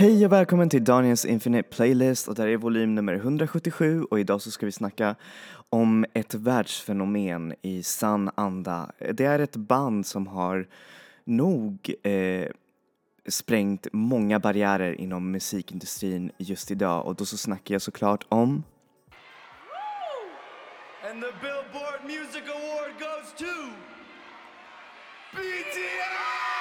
Hej och välkommen till Daniels Infinite Playlist och det här är volym nummer 177 och idag så ska vi snacka om ett världsfenomen i sann anda. Det är ett band som har nog eh, sprängt många barriärer inom musikindustrin just idag och då så snackar jag såklart om And the Billboard Music Award goes to BTS!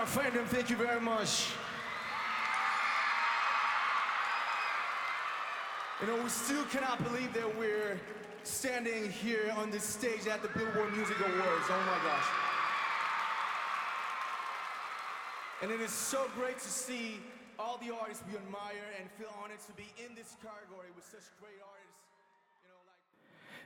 Our fandom, thank you very much. You know, we still cannot believe that we're standing here on this stage at the Billboard Music Awards. Oh my gosh. And it is so great to see all the artists we admire and feel honored to be in this category with such great artists.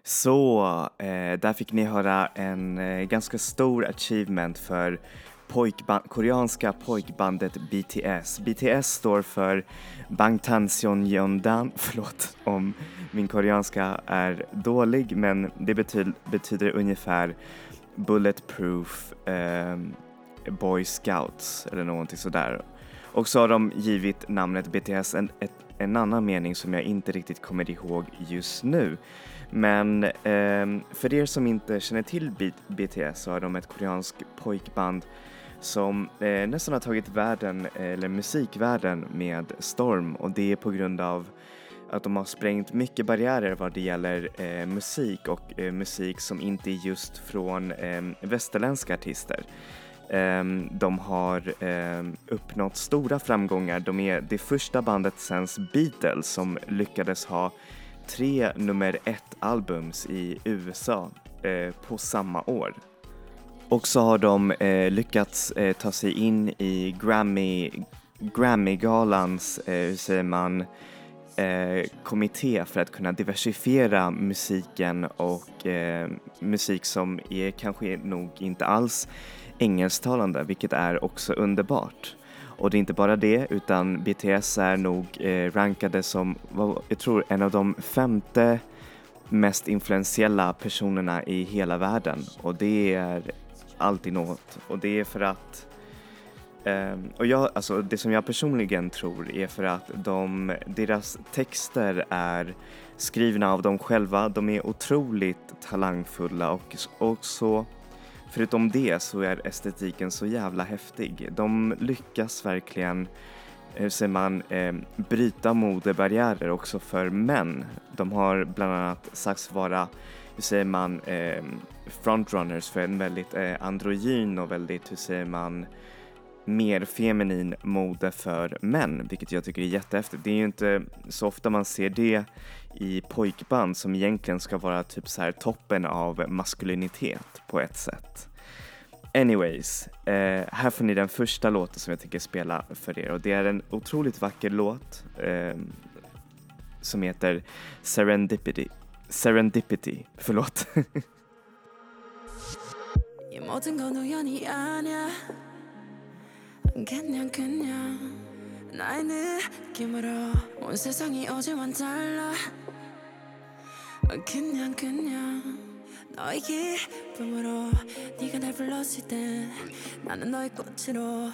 Så, eh, där fick ni höra en eh, ganska stor achievement för pojkband, koreanska pojkbandet BTS. BTS står för Bangtansionjeondan, förlåt om min koreanska är dålig men det betyder, betyder ungefär Bulletproof eh, Boy Scouts eller någonting sådär. Och så har de givit namnet BTS en, ett, en annan mening som jag inte riktigt kommer ihåg just nu. Men eh, för er som inte känner till B- BTS så har de ett koreanskt pojkband som eh, nästan har tagit världen, eller musikvärlden med storm och det är på grund av att de har sprängt mycket barriärer vad det gäller eh, musik och eh, musik som inte är just från eh, västerländska artister. Ehm, de har eh, uppnått stora framgångar. De är det första bandet sen Beatles som lyckades ha tre nummer ett albums i USA eh, på samma år. Och så har de eh, lyckats eh, ta sig in i Grammy, Grammy-galans, eh, hur säger man, eh, kommitté för att kunna diversifiera musiken och eh, musik som är kanske nog inte alls engelsktalande, vilket är också underbart. Och det är inte bara det, utan BTS är nog eh, rankade som, vad, jag tror, en av de femte mest influentiella personerna i hela världen. Och det är alltid något. Och det är för att Ehm, och jag, alltså det som jag personligen tror är för att de, deras texter är skrivna av dem själva. De är otroligt talangfulla och också förutom det så är estetiken så jävla häftig. De lyckas verkligen, hur säger man, eh, bryta modebarriärer också för män. De har bland annat sagts vara, hur säger man, eh, frontrunners för en väldigt eh, androgyn och väldigt, hur säger man, mer feminin mode för män, vilket jag tycker är jättehäftigt. Det är ju inte så ofta man ser det i pojkband som egentligen ska vara typ så här toppen av maskulinitet på ett sätt. Anyways, eh, här får ni den första låten som jag tänker spela för er och det är en otroligt vacker låt eh, som heter Serendipity. Serendipity, förlåt. 이 모든 건 우연이 아니야. 그냥 세상이 어제와는 달라 너의 기쁨으로 네가 날 불렀을 때 나는 너의 꽃으로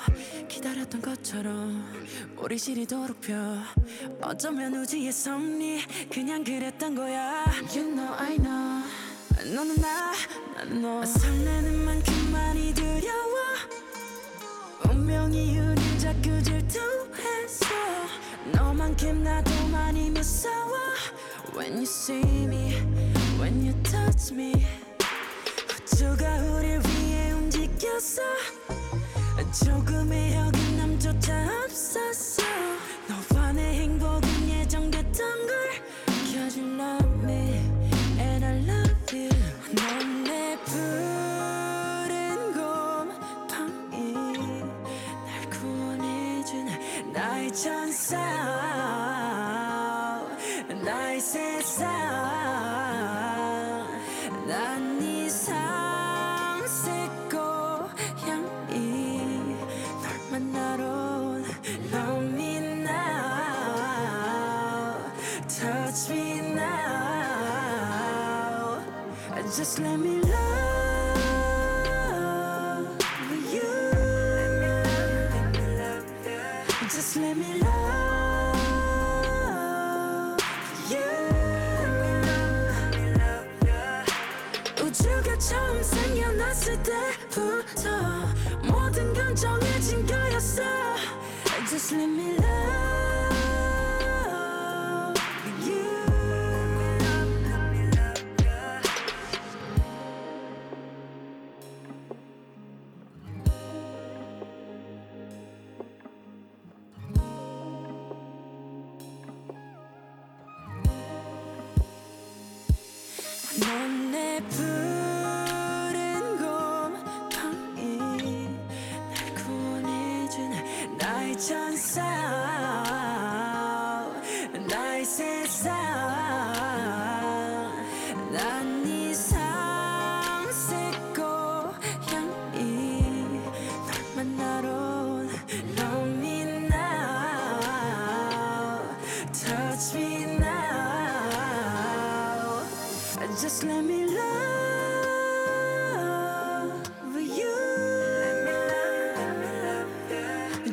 기다렸던 것처럼 우리 시리도록 펴. 어쩌면 우주의 섭리 그냥 그랬던 거야. You know I know. 너는 나 나는 너. 설레는 만큼 많이 두려워. 운명이 우릴 자꾸 질투했어 너만큼 나도 많이 무서워. When you see me, when you touch me 우주가 우릴 위해 움직였어. 조금의 어긋남조차 없었어 Just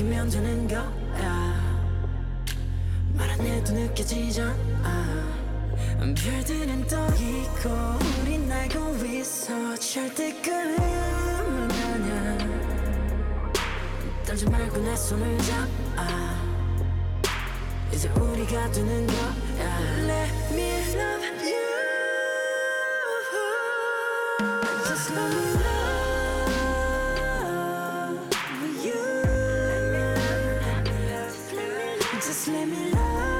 맡기면 되는 거야. 말 안 해도 느껴지잖아. 별들은 떠 있고 우리 날고 있어. 절대 꿈은 아냐 떨지 말고 내 손을 잡아. 이제 우리가 되는 거야. Let me love you. Just let me Just let me love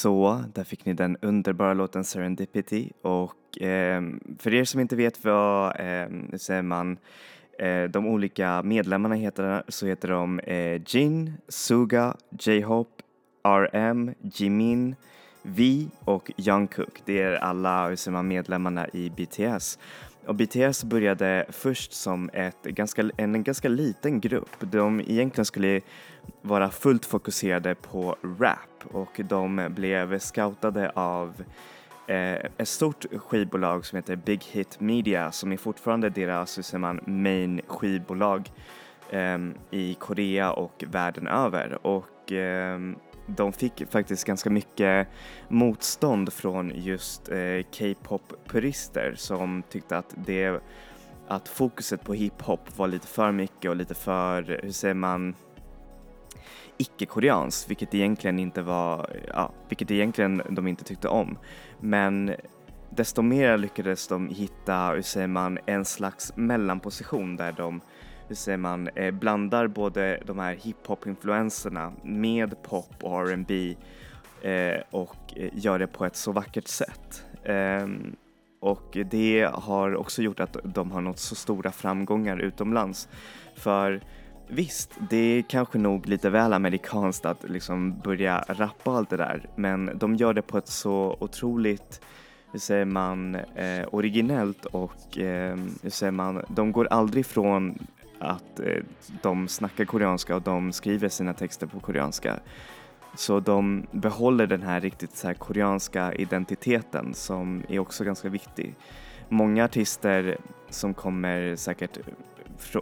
Så, där fick ni den underbara låten Serendipity och eh, för er som inte vet vad, eh, säger man, eh, de olika medlemmarna heter så heter de eh, Jin, Suga, J-Hope, RM, Jimin, V och Jungkook. Det är alla hur säger man, medlemmarna i BTS. Och BTS började först som ett ganska, en ganska liten grupp. De egentligen skulle vara fullt fokuserade på rap och de blev scoutade av eh, ett stort skivbolag som heter Big Hit Media som är fortfarande deras hur säger man, main skivbolag eh, i Korea och världen över. Och eh, de fick faktiskt ganska mycket motstånd från just eh, K-pop-purister som tyckte att det att fokuset på hiphop var lite för mycket och lite för, hur säger man, icke-koreanskt, vilket egentligen inte var, ja, vilket egentligen de inte tyckte om. Men desto mer lyckades de hitta, hur säger man, en slags mellanposition där de hur säger man, eh, blandar både de här hiphop-influenserna med pop och R&B eh, och eh, gör det på ett så vackert sätt. Eh, och det har också gjort att de har nått så stora framgångar utomlands. För visst, det är kanske nog lite väl amerikanskt att liksom börja rappa och allt det där, men de gör det på ett så otroligt hur säger man, eh, originellt och eh, hur säger man, de går aldrig från att eh, de snackar koreanska och de skriver sina texter på koreanska. Så de behåller den här riktigt så här koreanska identiteten som är också ganska viktig. Många artister som kommer säkert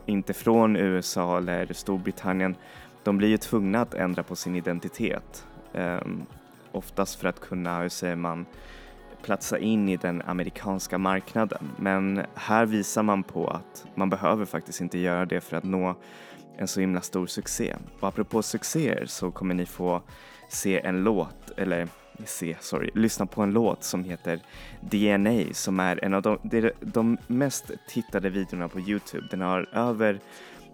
inte från USA eller Storbritannien, de blir ju tvungna att ändra på sin identitet. Um, oftast för att kunna, hur säger man, platsa in i den amerikanska marknaden. Men här visar man på att man behöver faktiskt inte göra det för att nå en så himla stor succé. Och apropå succéer så kommer ni få se en låt, eller se, sorry, lyssna på en låt som heter DNA som är en av de, de, de mest tittade videorna på Youtube. Den har över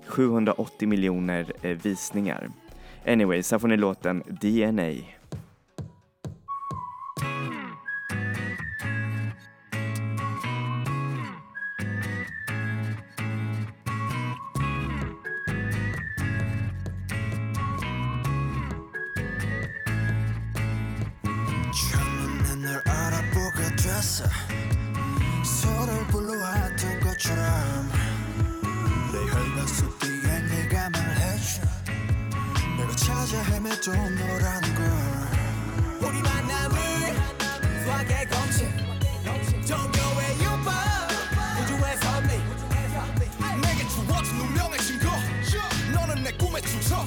780 miljoner visningar. visningar. Anyways, här får ni låten DNA. 첫눈에 널 알아보게 됐어. 서로를 불러왔던 것처럼 내 혈관 속 뒤에 네가 말해줘. 내가 찾아 헤매던 너라는 걸. 우리 만남을 수학의 공식 종교의 유법. 우주의 선미 내게 주어진 운명의 증거. 너는 내 꿈의 주석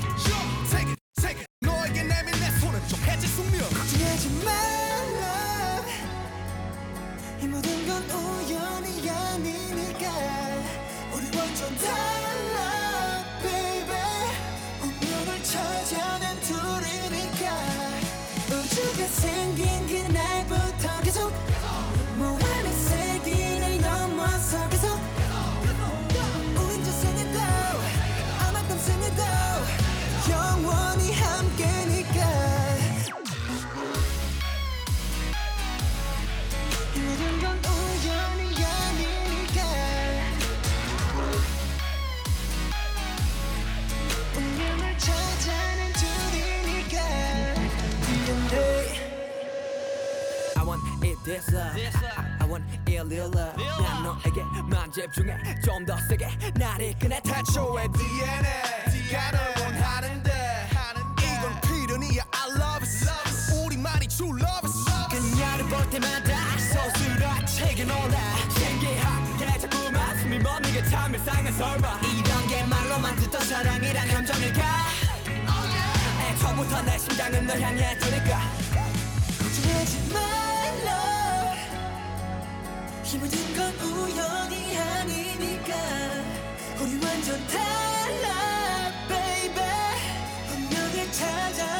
집중해 좀 더 세게 날 이끄네 태초의 DNA 널 원하는데 이건 필연이야. I love it. 우리만이 true love it. 그녀를 볼 때마다 서술아 책에 놀라. 신기하게 자꾸만 숨이 멎는 게참 일상의 설마. 이런 게 말로만 듣던 사랑이란 감정일까? 애초부터 내 심장은 널 향해 두니까. 걱정하지 이 모든 건 우연이 아니니까. 우리 완전 달라 baby. 운명을 찾아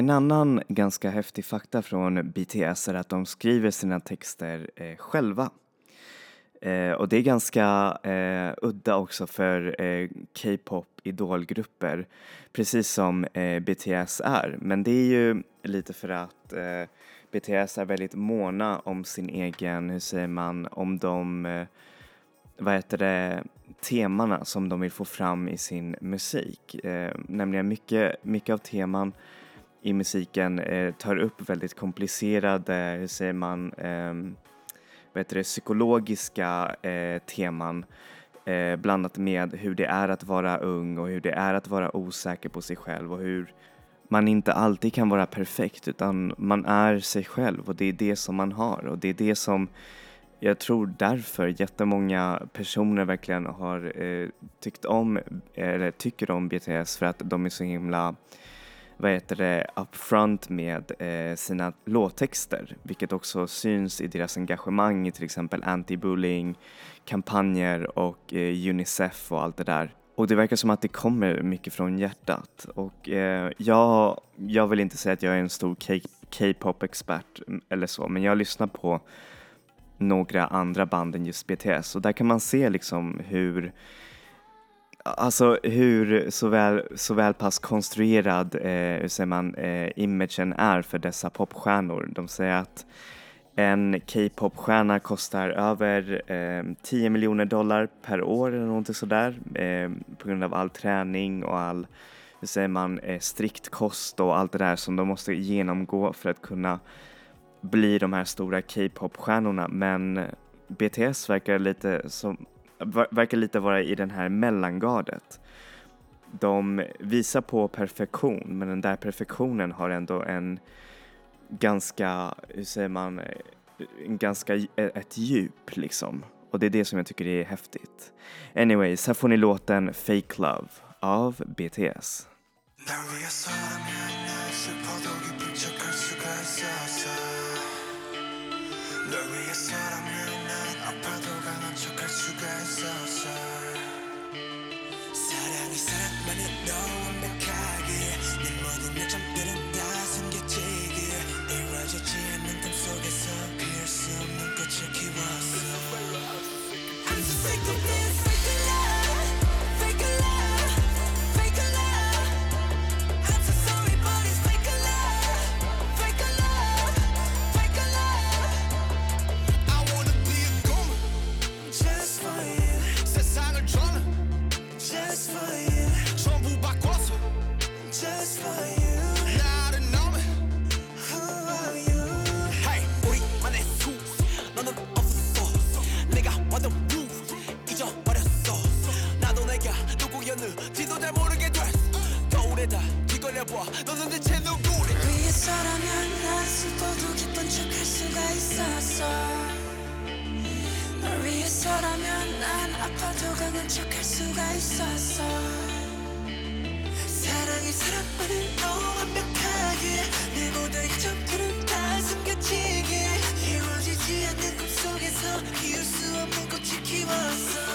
En annan ganska häftig fakta från BTS är att de skriver sina texter eh, själva. Eh, och det är ganska eh, udda också för eh, K-pop idolgrupper, precis som eh, BTS är. Men det är ju lite för att eh, BTS är väldigt måna om sin egen, hur säger man, om de eh, vad heter det, temana som de vill få fram i sin musik. Eh, nämligen mycket, mycket av teman i musiken eh, tar upp väldigt komplicerade, hur säger man, eh, vad heter det, psykologiska eh, teman eh, blandat med hur det är att vara ung och hur det är att vara osäker på sig själv och hur man inte alltid kan vara perfekt utan man är sig själv och det är det som man har och det är det som jag tror därför jättemånga personer verkligen har eh, tyckt om, eller tycker om BTS för att de är så himla vad heter det, upfront med eh, sina låttexter, vilket också syns i deras engagemang i till exempel anti-bullying, kampanjer och eh, Unicef och allt det där. Och det verkar som att det kommer mycket från hjärtat och eh, jag, jag vill inte säga att jag är en stor K-pop expert eller så, men jag lyssnar på några andra band än just BTS och där kan man se liksom hur Alltså hur såväl, såväl pass konstruerad, eh, hur säger man, eh, imagen är för dessa popstjärnor. De säger att en K-popstjärna kostar över eh, 10 miljoner dollar per år eller någonting sådär eh, på grund av all träning och all, hur säger man, eh, strikt kost och allt det där som de måste genomgå för att kunna bli de här stora K-popstjärnorna. Men BTS verkar lite som verkar lite vara i den här mellangardet. De visar på perfektion men den där perfektionen har ändå en ganska, hur säger man, en ganska, e-, ett djup liksom. Och det är det som jag tycker är häftigt. Anyways, här får ni låten Fake Love av BTS. 거울에다 뒤걸려봐. 너는 대체 누구래? 위해서라면 난 슬퍼도 기쁜 척할 수가 있었어. 널 위해서라면 난 아파도 강한 척할 수가 있었어. 사랑이 사랑만을 너 완벽하게 내 모든 점들은 다 숨겨지게 이루어지지 않는 꿈속에서 키울 수 없는 꽃을 키웠어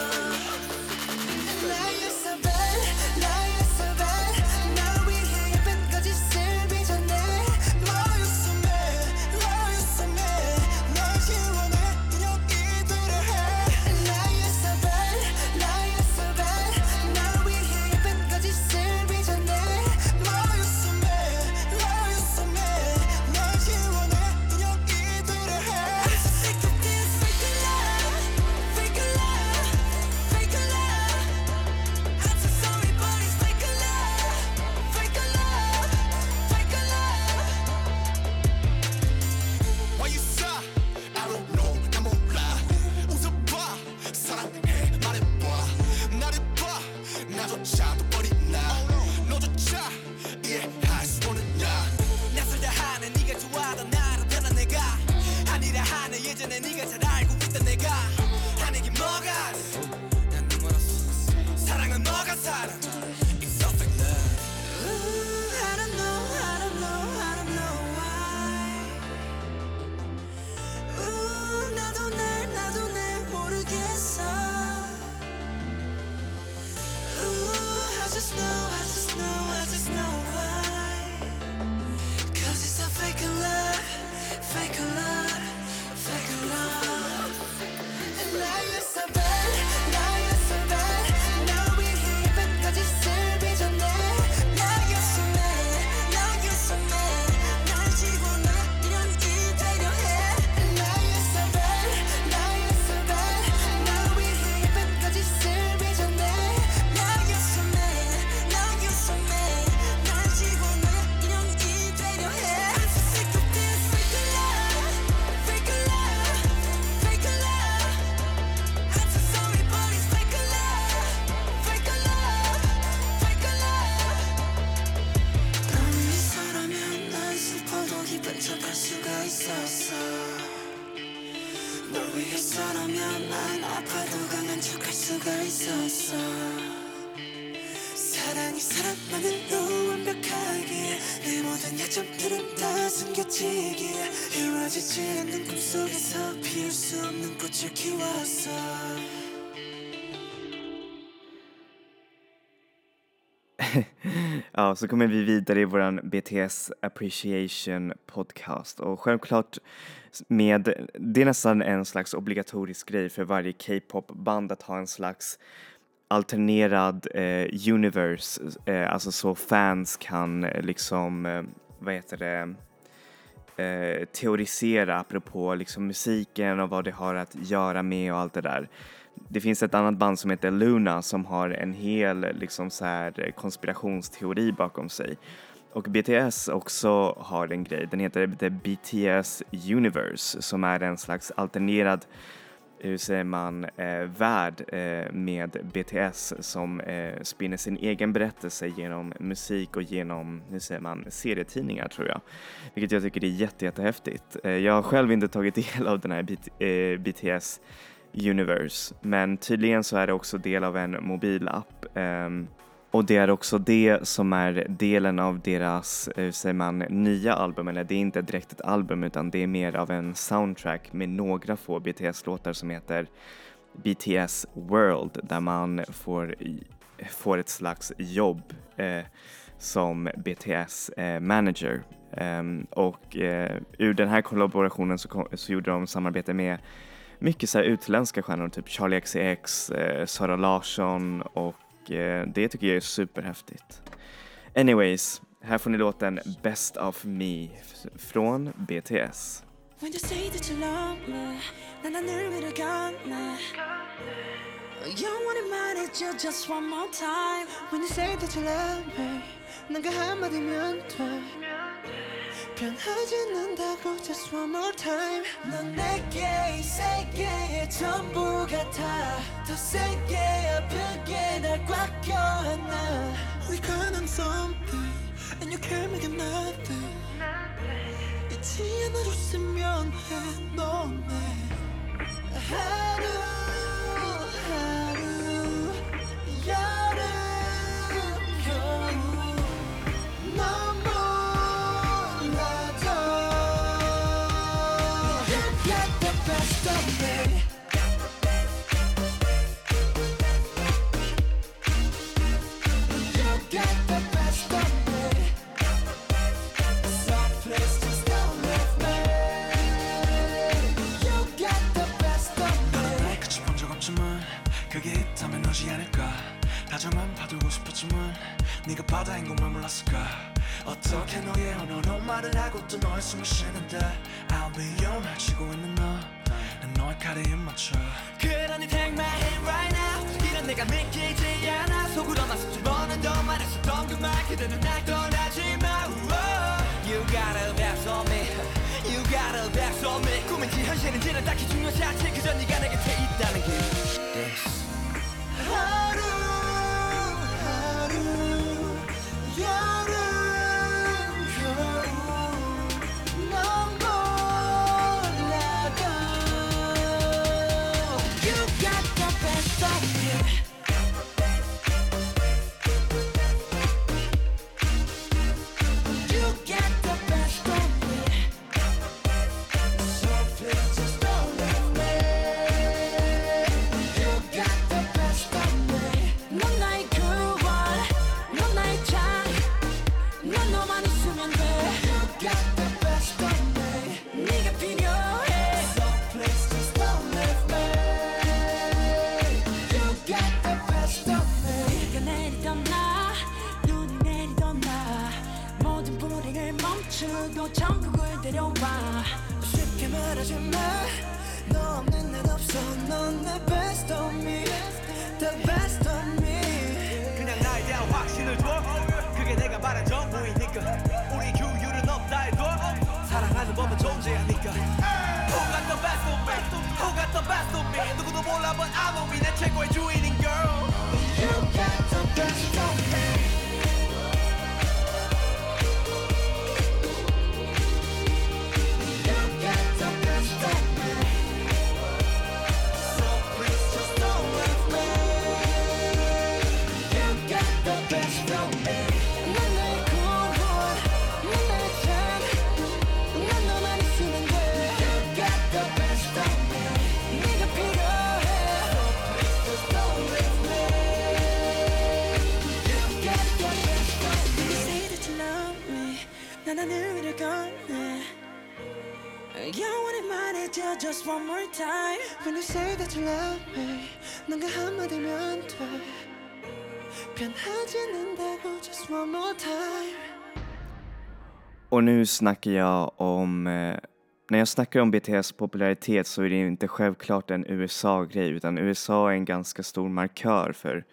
Ja, så kommer vi vidare i våran BTS Appreciation Podcast. Och självklart med, det är nästan en slags obligatorisk grej för varje K-pop-band att ha en slags alternerad eh, universe, eh, alltså så fans kan eh, liksom, eh, vad heter det, eh, teorisera apropå liksom musiken och vad det har att göra med och allt det där. Det finns ett annat band som heter Luna som har en hel liksom så här konspirationsteori bakom sig. Och BTS också har en grej, den heter The BTS Universe som är en slags alternerad Eh, hur säger man, eh, värld eh, med BTS som eh, spinner sin egen berättelse genom musik och genom, hur säger man, serietidningar tror jag. Vilket jag tycker är jätte, jättehäftigt. Eh, jag har själv inte tagit del av den här BT, eh, BTS Universe, men tydligen så är det också del av en mobilapp. Ehm, och det är också det som är delen av deras, eh, hur säger man, nya album, eller det är inte direkt ett album utan det är mer av en soundtrack med några få BTS-låtar som heter BTS World där man får, får ett slags jobb eh, som BTS eh, manager. Um, och eh, ur den här kollaborationen så, kom, så gjorde de samarbete med mycket så här utländska stjärnor, typ Charlie XCX, eh, Sara Larsson och det tycker jag är superhäftigt. Anyways, här får ni låten Best of Me f- från BTS. When you say that you love me 난 하늘 위를 걷네 영원히 말해줘 just one more time When you say that you love me 난 그 한마디면 돼 변하지 않는다고 just one more time 넌 내게 이 세계의 전부 같아 더 세게 아프게 날 꽉 껴안아 We got on something and you can't make it nothing 잊지 않아줬으면 해 너네 하루 하루 여 다정한 봐두고 싶었지만 네가 바다인 것만 몰랐을까? 어떻게 너의 언어로 말을 하고 또 너의 숨을 쉬는데 I'll be your 말 치고 있는 너난 너의 칼에 힘 맞춰. 그러니 take my hand right now. 이런 내가 믿기지 않아. 속으로만 수천 번은 더 말했었던 그말 그대는 날 떠나지 마. You got a best on me. You got a best on me. 꿈인지 현실인지는 딱히 중요하지 않지. 그저 네가 내 곁에 있다는 게 멈추고 천국을 데려와 쉽게 말하지 마너 없는 날 없어 넌 내 best of me The best of me 그냥 나에 대한 확신을 줘 그게 내가 말한 전부이니까 우리 규율은 없다 해도 사랑하는 법은 존재하니까 Who got the best of me Who got the best of me 누구도 몰라 but I know me 내 최고의 주인인 girl You got the best of me When you say that you love me 넌 그 한마디면 돼 변하진 않다고 just one more time Och nu snackar jag om, eh, när jag snackar om BTS popularitet så är det inte självklart en USA-grej utan USA är en ganska stor markör för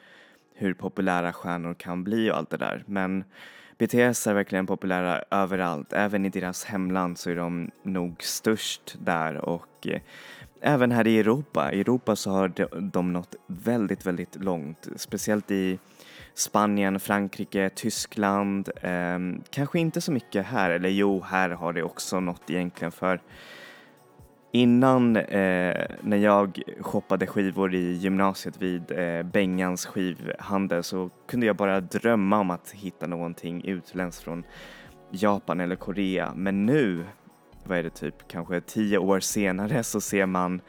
hur populära stjärnor kan bli och allt det där. Men BTS är verkligen populära överallt, även i deras hemland så är de nog störst där och eh, även här i Europa. I Europa så har de, de nått väldigt, väldigt långt, speciellt i Spanien, Frankrike, Tyskland. Eh, kanske inte så mycket här, eller jo, här har det också nått egentligen för Innan eh, när jag shoppade skivor i gymnasiet vid eh, Bengans skivhandel så kunde jag bara drömma om att hitta någonting utländskt från Japan eller Korea. Men nu, vad är det typ, kanske tio år senare så ser man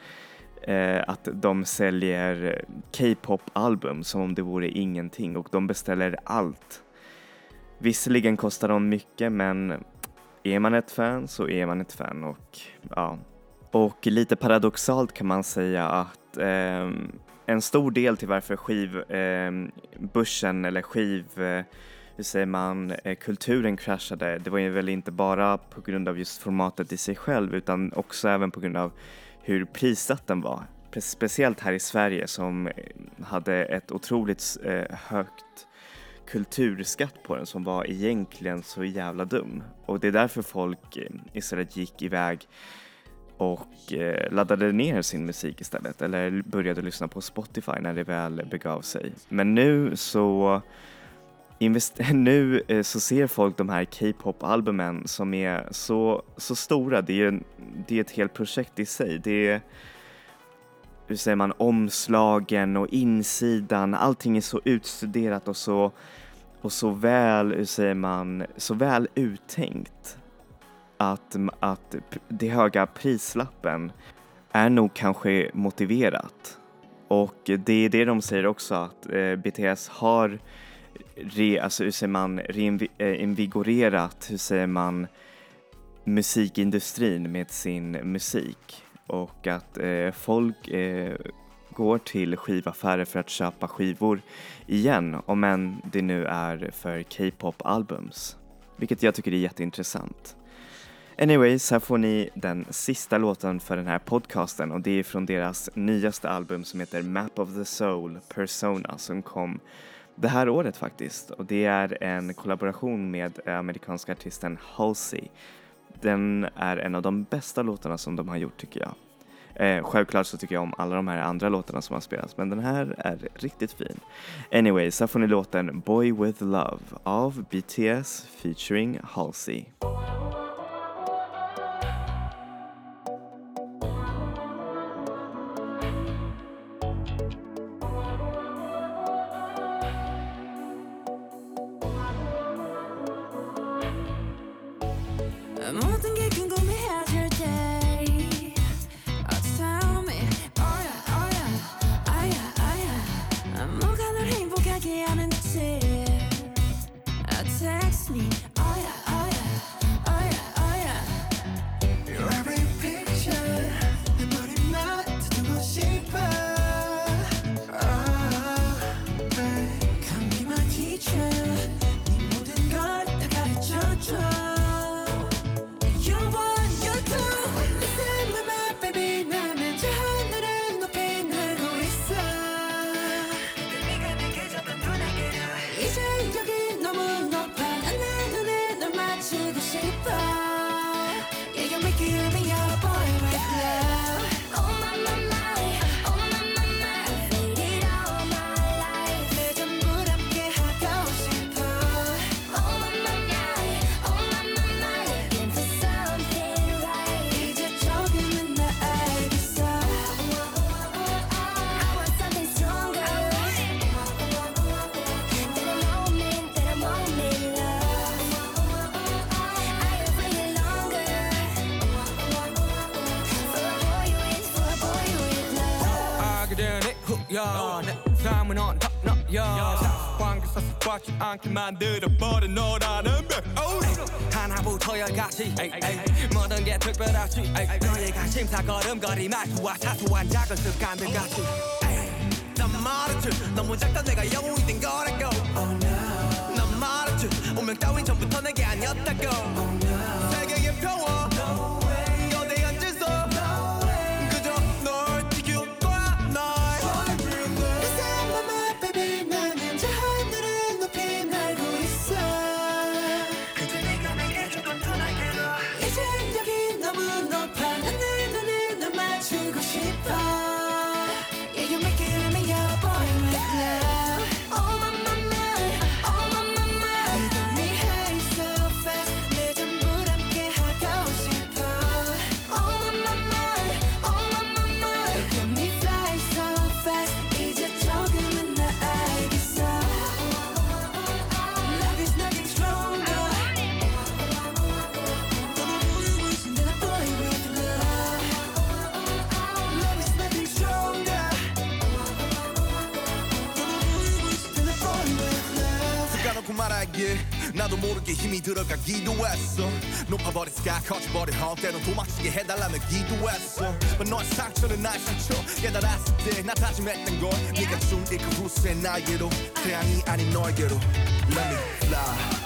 eh, att de säljer K-pop-album som om det vore ingenting och de beställer allt. Visserligen kostar de mycket men är man ett fan så är man ett fan och ja. Och lite paradoxalt kan man säga att eh, en stor del till varför skivbörsen ehm, eh, eller skiv, eh, hur säger man, eh, kulturen kraschade, det var ju väl inte bara på grund av just formatet i sig själv utan också även på grund av hur prissatt den var. Speciellt här i Sverige som eh, hade ett otroligt eh, högt kulturskatt på den som var egentligen så jävla dum. Och det är därför folk istället gick iväg och eh, laddade ner sin musik istället eller började lyssna på Spotify när det väl begav sig. Men nu så invest- nu eh, så ser folk de här K-pop-albumen som är så, så stora. Det är, det är ett helt projekt i sig. Det är, hur säger man, omslagen och insidan. Allting är så utstuderat och så, och så väl, hur säger man, så väl uttänkt att, att det höga prislappen är nog kanske motiverat. Och det är det de säger också att eh, BTS har re, alltså hur säger man, reinvigorerat, eh, hur säger man, musikindustrin med sin musik och att eh, folk eh, går till skivaffärer för att köpa skivor igen, om än det nu är för K-pop albums. Vilket jag tycker är jätteintressant. Anyways, här får ni den sista låten för den här podcasten och det är från deras nyaste album som heter Map of the Soul Persona som kom det här året faktiskt och det är en kollaboration med amerikanska artisten Halsey. Den är en av de bästa låtarna som de har gjort tycker jag. Eh, självklart så tycker jag om alla de här andra låtarna som har spelats men den här är riktigt fin. Anyways, här får ni låten Boy with Love av BTS featuring Halsey. 꽉지 않게 만들어버린 너라는 백 하나부터 열까지. 모든 게 특별하지. 너의 관심사 걸음걸이 말투와 사소한 작은 습관들 같이. 난 말했지. 너무 작다 내가 영웅이 된 거라고. 난 말했지. 운명 따윈 전부터 내게 아니었다고 나도 모르게 힘이 들어가 기도 했어. 높아버린 스카 커져버린 헛 때론 도망치게 해달라며 기도했어. But 너의 상처는 날 상처 깨달았을 때 나 다짐했던 걸. 네가 준그 후세 나에게로 태양이 아닌 너에게로. Let me fly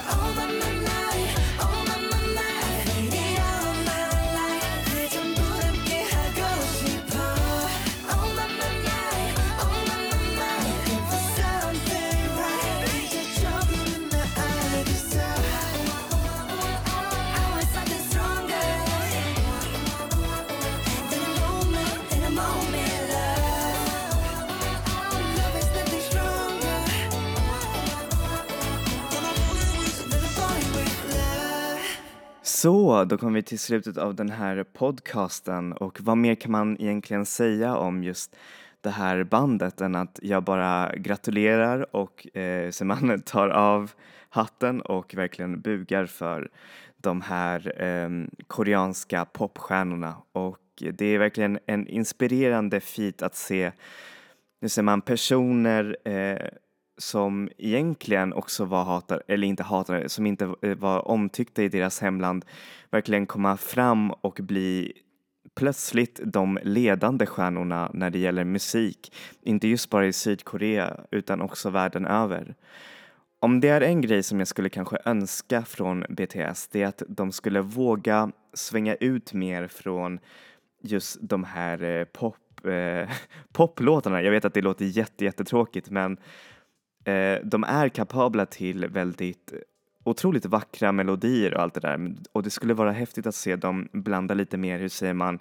Så, då kommer vi till slutet av den här podcasten. Och vad mer kan man egentligen säga om just det här bandet än att jag bara gratulerar och eh, så tar av hatten och verkligen bugar för de här eh, koreanska popstjärnorna. Och det är verkligen en inspirerande feat att se nu ser man personer eh, som egentligen också var hatade, eller inte hatade, som inte eh, var omtyckta i deras hemland verkligen komma fram och bli plötsligt de ledande stjärnorna när det gäller musik. Inte just bara i Sydkorea utan också världen över. Om det är en grej som jag skulle kanske önska från BTS det är att de skulle våga svänga ut mer från just de här eh, pop, eh, poplåtarna. Jag vet att det låter jätte, jättetråkigt men Eh, de är kapabla till väldigt otroligt vackra melodier och allt det där och det skulle vara häftigt att se dem blanda lite mer, hur säger man,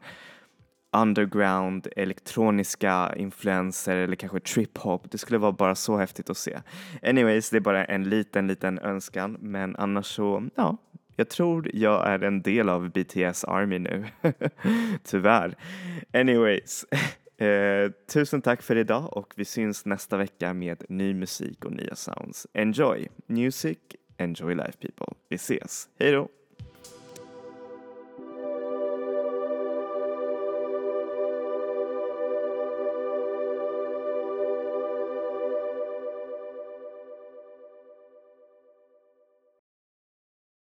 underground, elektroniska influenser eller kanske trip-hop. Det skulle vara bara så häftigt att se. Anyways, det är bara en liten, liten önskan men annars så, ja, jag tror jag är en del av BTS Army nu. Tyvärr. Anyways, eh, tusen tack för idag och vi syns nästa vecka med ny musik och nya sounds. Enjoy music, enjoy life people. Vi ses. Hej då!